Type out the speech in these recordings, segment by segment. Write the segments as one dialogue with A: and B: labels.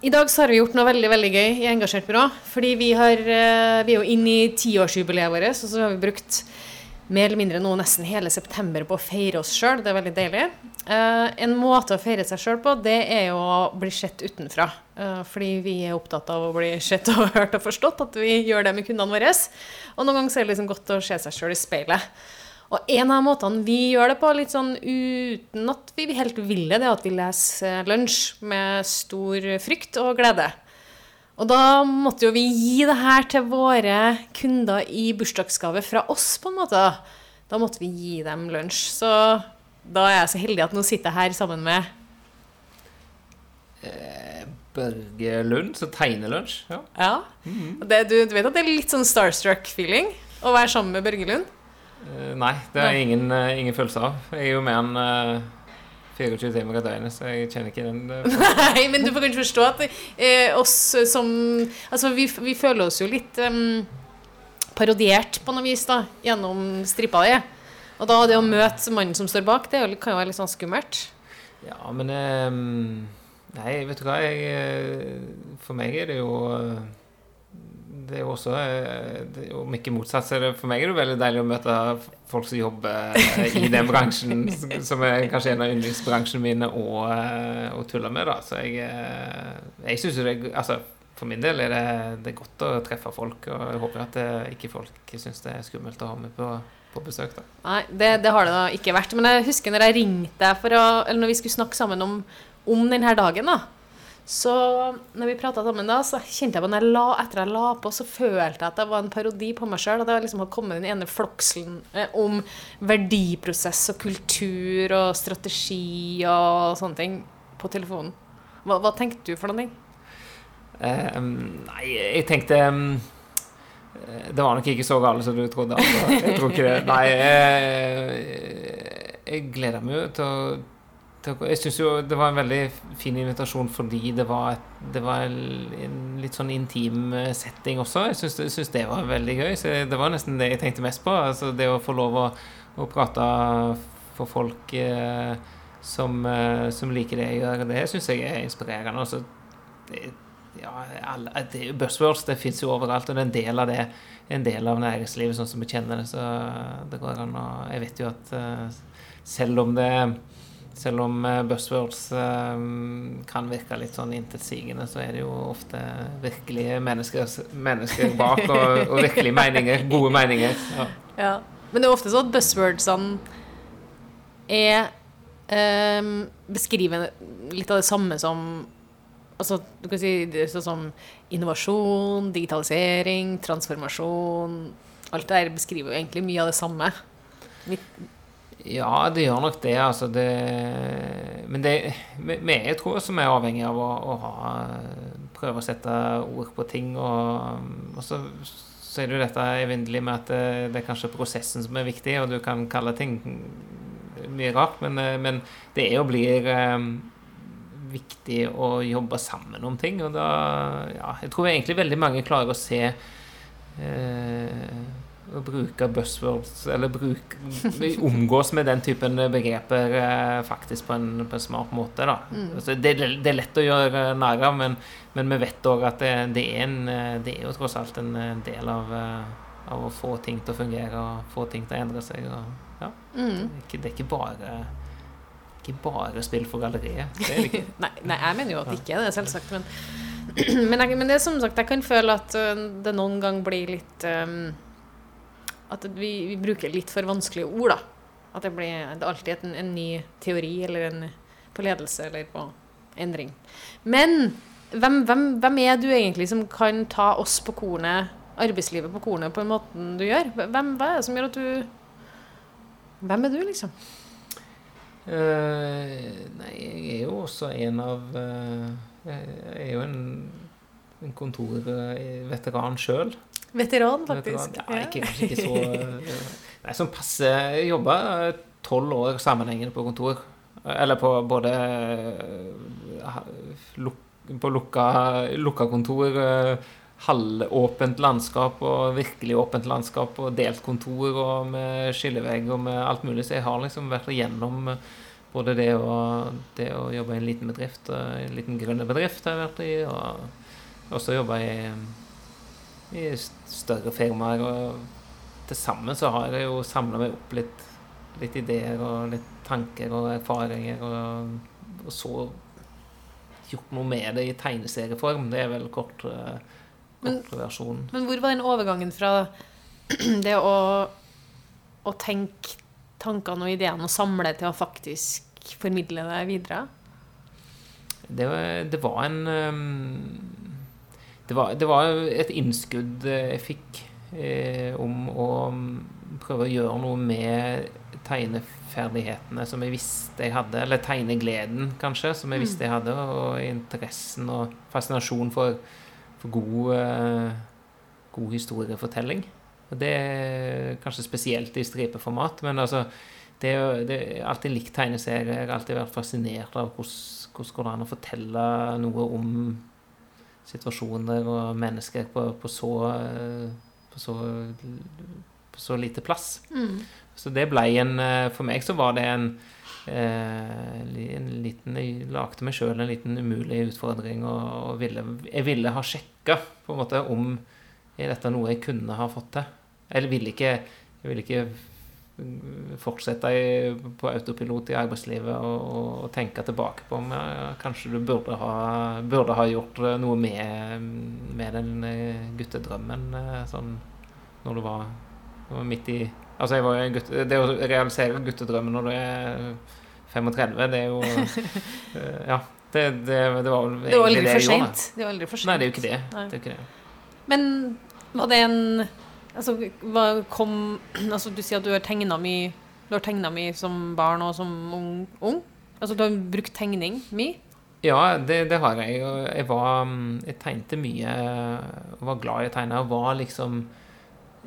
A: I dag så har vi gjort noe veldig veldig gøy i Engasjert byrå. Fordi vi, har, eh, vi er jo inne i tiårsjubileet vårt, og så har vi brukt mer eller mindre nå nesten hele september på å feire oss sjøl. Det er veldig deilig. Eh, en måte å feire seg sjøl på, det er jo å bli sett utenfra. Eh, fordi vi er opptatt av å bli sett og hørt og forstått, at vi gjør det med kundene våre. Og noen ganger er det liksom godt å se seg sjøl i speilet. Og en av måtene vi gjør det på, litt sånn uten at vi helt vil det, det er at vi leser lunsj med stor frykt og glede. Og da måtte jo vi gi det her til våre kunder i bursdagsgave fra oss, på en måte. Da måtte vi gi dem lunsj. Så da er jeg så heldig at nå sitter jeg her sammen med
B: Eh, Børge Lund, som tegner lunsj. Ja.
A: Ja. Og Det, du, du vet at det er litt sånn starstruck-feeling å være sammen med Børge Lund?
B: Eh, Nei, det har
A: jeg
B: ingen, eh, ingen følelse av. Jeg er jo enn eh, 24 timer i døgnet, så jeg kjenner ikke den. eh,
A: Nei, men du får kanskje forstå at eh, oss som Altså, vi, vi føler oss jo litt um, parodiert på noe vis, da, gjennom strippa di. Og da det å møte mannen som står bak, det kan jo være litt sånn skummelt.
B: Ja, men um, Nei, vet du hva, jeg For meg er det jo eh, det er jo også eh, det er Om ikke motsatt, så er det for meg er det veldig deilig å møte folk som jobber eh, i den bransjen, som er kanskje en av yndlingsbransjene mine å, eh, å tulle med, da. Så jeg, jeg syns jo det Altså, for min del er det, det er godt å treffe folk, og jeg håper at det, ikke folk syns det er skummelt å ha med på, på besøk, da.
A: Nei, det, det har det da ikke vært. Men jeg husker når jeg ringte deg for å Eller når vi skulle snakke sammen om, om denne dagen, da. Så når vi prata sammen da, så kjente jeg på når jeg la, etter jeg la på, så følte jeg at det var en parodi på meg sjøl. At jeg liksom hadde kommet den ene flokselen eh, om verdiprosess og kultur og strategi og sånne ting på telefonen. Hva, hva tenkte du for noe?
B: Eh, nei, jeg tenkte um, Det var nok ikke så galt som du trodde. Altså. Jeg tror ikke det. Nei, jeg, jeg gleder meg jo til å Jeg syns jo det var en veldig fin invitasjon fordi det var, et, det var en, litt sånn intim eh, setting også. Jeg syns, det var veldig gøy. Så det var nesten det jeg tenkte mest på. Altså det å få lov å, å prate for folk eh, som, eh, som liker det jeg gjør, det syns jeg er inspirerende. Altså, ja, buzzwords det fins jo overalt, og det er en del av det en del av næringslivet sånn som vi kjenner det. Så det går an å Jeg vet jo at eh, selv om det selv om eh, buzzwords eh, kan virke litt sånn intetsigende, så er det jo ofte virkelige mennesker, mennesker bak, og, og virkelige meninger. Gode meninger. Ja.
A: Ja. Men det er ofte sånn at buzzwordsene er ehm, beskriver litt av det samme som Altså, du kan si sånn som innovasjon, digitalisering, transformasjon Alt det der beskriver jo egentlig mye av det samme. Mitt-
B: Ja, det gjør nok det, altså. Det, men det, vi, er, tror jeg, som er avhengig av å, å ha, prøve å sette ord på ting. Og, og så, så er det jo dette evinnelig med at det, det er kanskje prosessen som er viktig, og du kan kalle ting mye rart, men, eh, men det er og blir um, viktig å jobbe sammen om ting. Og da Ja, jeg tror egentlig veldig mange klarer å se eh, å bruke buzzwords, eller bruk, omgås med den typen begreper eh, faktisk på en, på en smart måte. Da. Altså, det, det er lett å gjøre narr av, men, men vi vet òg at det, det, er en, eh, det er jo tross alt en eh, del av, av å få ting til å fungere og få ting til å endre seg. Og, ja.
A: Mm.
B: det, er ikke, bare ikke bare spill for galleriet. Er.
A: Nei, nei, jeg mener jo at det ikke er det, selvsagt. Men, men, jeg, men det er som sagt, jeg kan føle at det noen gang blir litt øhm, At vi, vi bruker litt for vanskelige ord, da. At det blir det er alltid en, en ny teori eller en på ledelse eller på endring. Men hvem, hvem, hvem er du egentlig som kan ta oss på kornet, arbeidslivet på kornet, på den måten du gjør? Hvem, hva er det som gjør at du Hvem er du, liksom?
B: Uh, nei, jeg er jo også en av uh, Jeg er jo en, en kontorveteran sjøl.
A: Veteran, faktisk.
B: Ja, ikke, kanskje ikke så eh, Nei, som passe jobba tolv år sammenhengende på kontor. Eller på både eh, På lukka, lukka kontor, eh, halvåpent landskap og virkelig åpent landskap og delt kontor og med skillevegg og med alt mulig. Så jeg har liksom vært igjennom både det å, det å jobbe i en liten bedrift, en liten grønn har jeg vært i, og også jobba jeg i større firmaer. Og til sammen så har jeg jo samla meg opp litt, litt, ideer og litt tanker og erfaringer, og, og så gjort noe med det i tegneserieform. Det er vel kort, kort versjon.
A: Men hvor var den overgangen fra det å, å tenke tankene og ideene og samle til å faktisk formidle det videre?
B: Det, det var en um, det var, det var, et innskudd jeg fikk eh, om å prøve å gjøre noe med tegneferdighetene som jeg visste jeg hadde, eller tegnegleden, kanskje, som jeg visste jeg hadde, og interessen og fascinasjon for, for god, eh, god historiefortelling. Og det er kanskje spesielt i stripeformat, men altså det, det er alltid likt tegneserier. Jeg har alltid vært fascinert av hvordan, hvordan går an å fortelle noe om situasjoner og mennesker på, på, så, på, så, på så lite plass.
A: Mm.
B: Så det ble en For meg så var det en, en liten Jeg lagde meg sjøl en liten umulig utfordring og, og ville, jeg ville ha sjekka på en måte om er dette noe jeg kunne ha fått til. Eller ville ikke, jeg ville ikke fortsette i, på autopilot i arbeidslivet og, og, tenke tilbake på om ja, kanskje du burde ha, burde ha, gjort noe med, med den eh, guttedrømmen eh, sånn når du var, var midt i Altså, jeg var jo gutt, det å realisere guttedrømmen når du er 35, det er jo eh, Ja. Det, det, det var vel
A: egentlig det jeg gjorde. Det var aldri for sent.
B: Nei, det er jo ikke det. det, er ikke det.
A: Men var det en Altså, kom Altså, du sier at du har tegna mye Du har tegna mye som barn og som ung, ung? Altså, du har brukt tegning mye?
B: Ja, det, det har jeg. Jeg var Jeg tegnte mye og var glad i å tegne. Og var liksom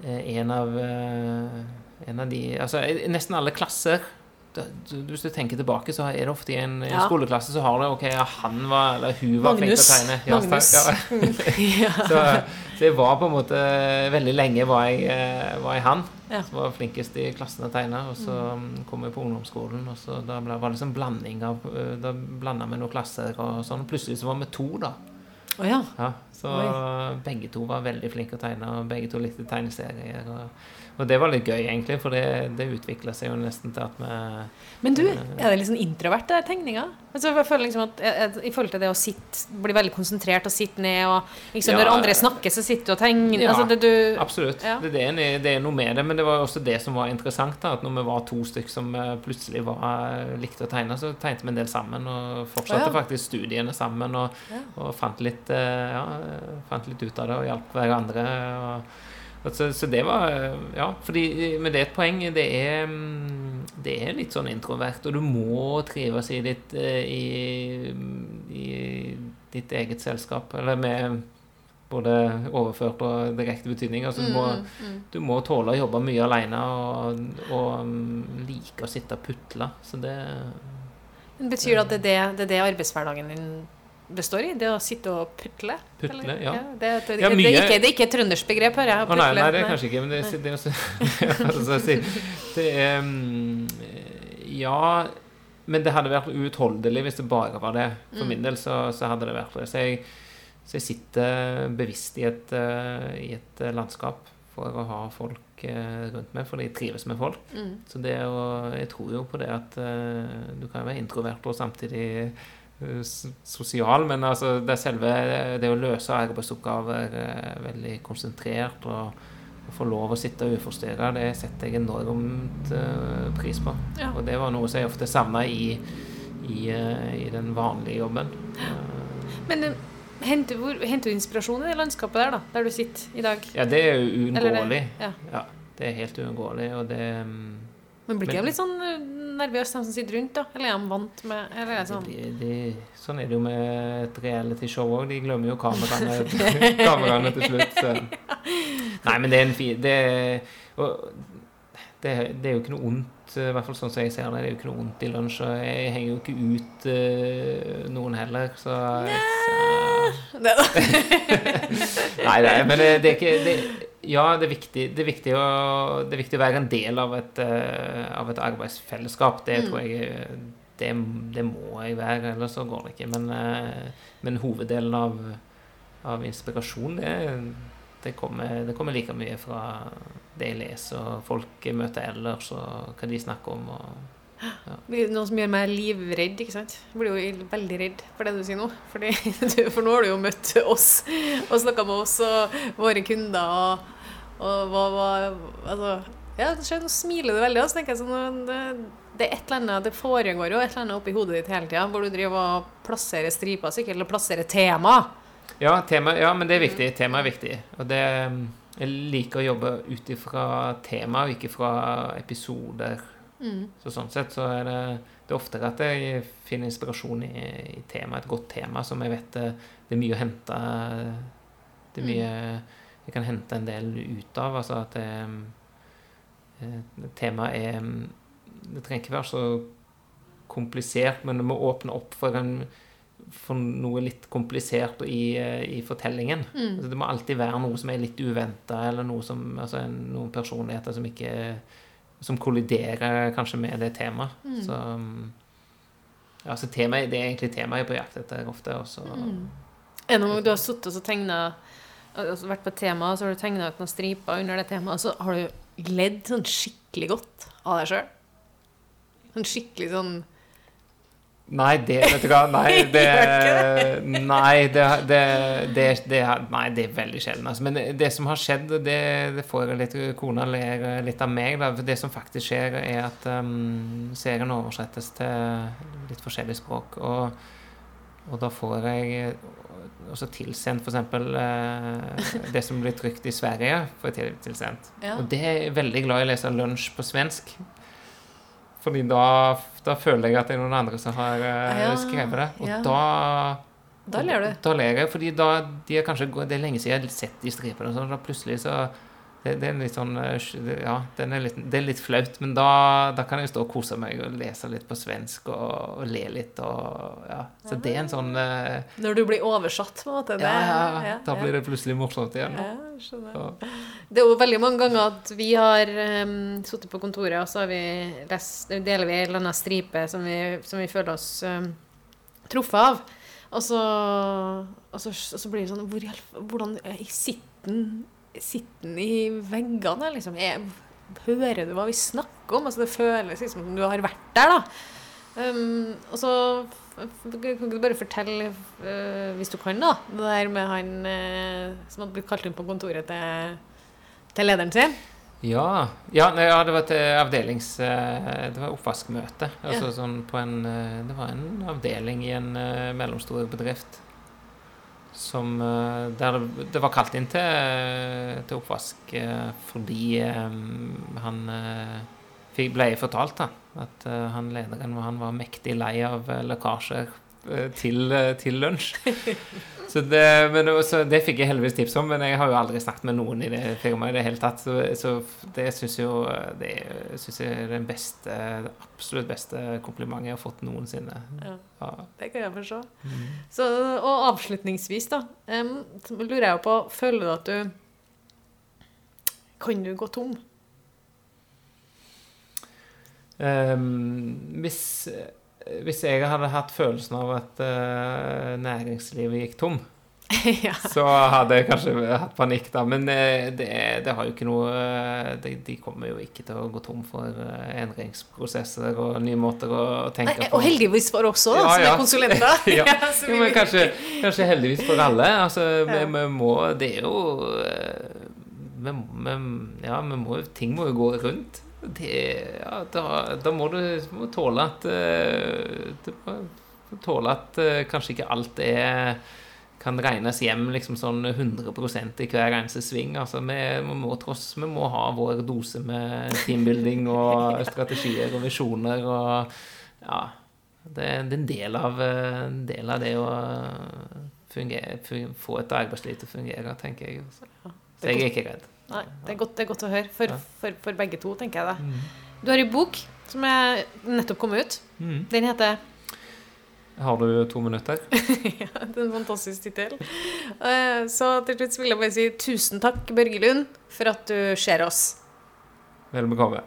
B: en av En av de Altså, nesten alle klasser hvis du tenker tilbake, så er det ofte i en ja. skoleklasse så har du Ok, ja, han var Eller hun var flink til å tegne. Ja,
A: Magnus.
B: Ja. så, så jeg var på en måte Veldig lenge var jeg, var jeg han som var flinkest i klassen å tegne. Og så mm. kom jeg på ungdomsskolen, og så da ble, var det liksom blanding av Da blanda vi noen klasser og sånn. Plutselig så var vi to, da.
A: Oh, ja.
B: ja. Så Oi. begge to var veldig flinke å tegne, og begge to likte tegneserier. Og, og det var litt gøy, egentlig, for det, det utvikla seg jo nesten til at vi
A: Men du, er det litt sånn introvert, det tegninga? Altså, jeg føler liksom at I forhold til det å sitte, bli veldig konsentrert og sitte ned og liksom, ja, Når andre snakker, så sitter du og tegner.
B: Ja,
A: altså, det, du,
B: absolutt. Ja. Det, det, er, det, er, noe med det. Men det var også det som var interessant. da, At når vi var to stykker som eh, plutselig var, likte å tegne, så tegnet vi en del sammen. Og fortsatte faktisk studiene sammen. Og, og fant, litt, eh, ja, fant litt ut av det og hjalp hverandre. og så, så, det var Ja, fordi, men det er et poeng. Det er, det er litt sånn introvert, og du må trives i ditt, eh, i, i ditt eget selskap. Eller med både overført og direkte betydning. Altså, du, må, mm, mm. du må tåle å jobbe mye alene og, og like å sitte og putle. Så det
A: Betyr det at det er det, det, er det arbeidshverdagen din består i? Det å sitte og putle?
B: Putle, ja. ja,
A: det, det, det, det, er ikke, det er ikke et trøndersk begrep, hører jeg.
B: Å, nei, nei, det er kanskje ikke, men det, det, det, det er um, Ja, men det hadde vært uutholdelig hvis det bare var det. For mm. min del så, så, hadde det vært det. Så jeg, så jeg sitter bevisst i et, uh, i et uh, landskap for å ha folk uh, rundt meg, fordi jeg trives med folk.
A: Mm.
B: Så det å, jeg tror jo på det at du kan være introvert og samtidig Eh, sosial, men altså det selve det å løse arbeidsoppgaver eh, veldig konsentrert og, og få lov å sitte uforstyrra, det setter jeg enormt uh, pris på. Ja. Og det var noe som jeg ofte savna i, i, i, den vanlige jobben.
A: Men henter, hvor, henter, du inspirasjon i det landskapet der, da, der du sitter i dag?
B: Ja, det er jo uunngåelig. Ja. ja. det er helt uunngåelig, og det um,
A: Men blir ikke de litt sånn nervøse, de som sitter rundt? da? Eller er de vant med eller er det sånn?
B: De, de, sånn er det jo med et realityshow òg. De glemmer jo kameraene, kameraene til slutt. Så. Nei, men det er en fin det, det, det, er jo ikke noe ondt, i hvert fall sånn som jeg ser det. Det er jo ikke noe ondt i lunsj. Og jeg henger jo ikke ut uh, noen heller, så, så. Nei, nei, men det, det er ikke det, ja, det er, viktig, det, er viktig å, det er viktig å være en del av et, uh, av et arbeidsfellesskap. Det mm. tror jeg det, det må jeg være, ellers så går det ikke. Men, eh, men hoveddelen av, av inspirasjon, det, det, kommer, det kommer like mye fra det jeg leser, og folk jeg møter ellers, og hva de snakker om. og
A: Det noe som gjør meg livredd, ikke sant? Jeg blir jo veldig redd for det du sier nå. Fordi, for nå har du jo møtt oss og snakka med oss og våre kunder og, og hva, hva Altså, ja, nå smiler du veldig. Og så tenker jeg sånn det, det er et eller annet, det foregår jo et eller annet oppi hodet ditt hele tida, hvor du driver og plasserer striper, sikkert, eller plasserer tema.
B: Ja, tema, ja, men det er viktig. Temaet er viktig. Og det Jeg liker å jobbe ut ifra tema, og ikke fra episoder. Så sånn sett så er det, det er oftere at jeg finner inspirasjon i, i tema, et godt tema som jeg vet det, det er mye å hente Det er mye jeg kan hente en del ut av. Altså at det, eh, temaet er Det trenger ikke være så komplisert, men det må åpne opp for, en, for noe litt komplisert i, eh, i fortellingen. Altså, det må alltid være noe som er litt uventa, eller noe som, altså, en- noen personligheter som ikke som kolliderer kanskje med det temaet. Så um, ja, så temaet, det er egentlig temaet jeg er på jakt etter ofte. Også, mm.
A: Er det du har sittet og tegna altså vært på et tema, så har du tegna ut noen striper under det temaet, så har du ledd sånn skikkelig godt av deg sjøl? Sånn skikkelig sånn
B: Nei, det vet du hva. Nei, det, nei, det, det, det, det, nei, det er veldig sjelden. Altså. Men det, som har skjedd, det, får litt Kona ler litt av meg. Da. Det som faktisk skjer, er at um, serien oversettes til litt forskjellig språk. Og, og da får jeg også tilsendt f.eks. Uh, det som blir trykt i Sverige, jeg tilsendt.
A: Ja.
B: Og det er jeg veldig glad i å lese lunsj på svensk. Fordi da, da føler jeg at det er noen andre som har uh,
A: Ja,
B: skrevet det. Og
A: ja.
B: da
A: Da ler du.
B: Da ler jeg, fordi da de er kanskje, Det er lenge siden jeg har sett de stripene, og sånn, da plutselig så det, det er litt sånn eh, Ja, den er litt, det er litt flaut, men da, da kan jeg stå og kose meg og lese litt på svensk og, og le litt og Ja. Så det er en sånn eh,
A: Når du blir oversatt, på en måte.
B: Ja, ja,
A: ja,
B: da blir det plutselig morsomt igjen.
A: ja, Det er jo veldig mange ganger at vi har um, sittet på kontoret, og så har vi lest, deler vi en eller annen stripe som vi, som vi føler oss um, truffet av. Og så, og, så, og så blir det sånn hvor, Hvordan sitter den sitter den i veggene? Liksom? Jeg, hører du hva vi snakker om? Altså, det føles liksom som du har vært der, da. Um, og så kan ikke du bare fortelle, uh, hvis du kan, da, det der med han uh, som hadde blitt kalt inn på kontoret til, til lederen sin?
B: Ja, ja, nei, ja, det var et avdelings... eh, Det var oppvaskmøte. Altså
A: Ja.
B: sånn på en Det var en avdeling i en mellomstor bedrift som eh, Der det, var kalt inn til, til oppvask eh, fordi eh, han eh, ble fortalt da, at eh, han lederen han var mektig lei av eh, lekkasjer eh, til, eh, til lunsj. Så det, men, det- så det fikk jeg heldigvis tips om, men jeg har jo aldri snakket med noen i det firmaet i det hele tatt. Så, så det syns jo det synes jeg er den beste, det absolutt beste komplimentet jeg har fått noensinne.
A: Ja,
B: Ja.
A: det kan jeg forstå. Så, og avslutningsvis, da, um, lurer jeg på Føler du at du Kan du gå tom?
B: Um, hvis, hvis jeg hadde hatt følelsen av at uh, næringslivet gikk tom,
A: ja.
B: så hadde jeg kanskje hatt panikk, da. Men eh, det, det har jo ikke noe eh, de, de kommer jo ikke til å gå tom for eh, endringsprosesser og nye måter å tenke
A: Nei,
B: på.
A: og heldigvis for oss òg,
B: Ja,
A: som
B: ja.
A: er konsulenter.
B: Ja. Jo, men kanskje, kanskje heldigvis for alle. Altså, vi,
A: Ja.
B: vi må Det er jo eh, vi, vi, Ja, vi må, ting må jo gå rundt. Det, ja, da, da må du må tåle at eh, Du må tåle at eh, kanskje ikke alt er kan regnes hjem liksom sånn 100 i hver eneste sving. Altså, vi, vi, må tross, vi må ha vår dose med teambuilding og strategier og visjoner og ja, det, det er en del av, eh, en del av det å fungere, få et arbeidsliv til å fungere, tenker jeg. Så jeg er ikke redd.
A: Nei, det er godt, det er godt å høre. For, for, for begge to, tenker jeg det. Du har en bok som er nettopp kommet ut.
B: Mm.
A: Den heter
B: Har du to minutter?
A: ja, Det er en fantastisk tittel. Eh, Så til slutt vil jeg bare si tusen takk, Børge Lund, for at du ser oss.
B: Vel bekomme.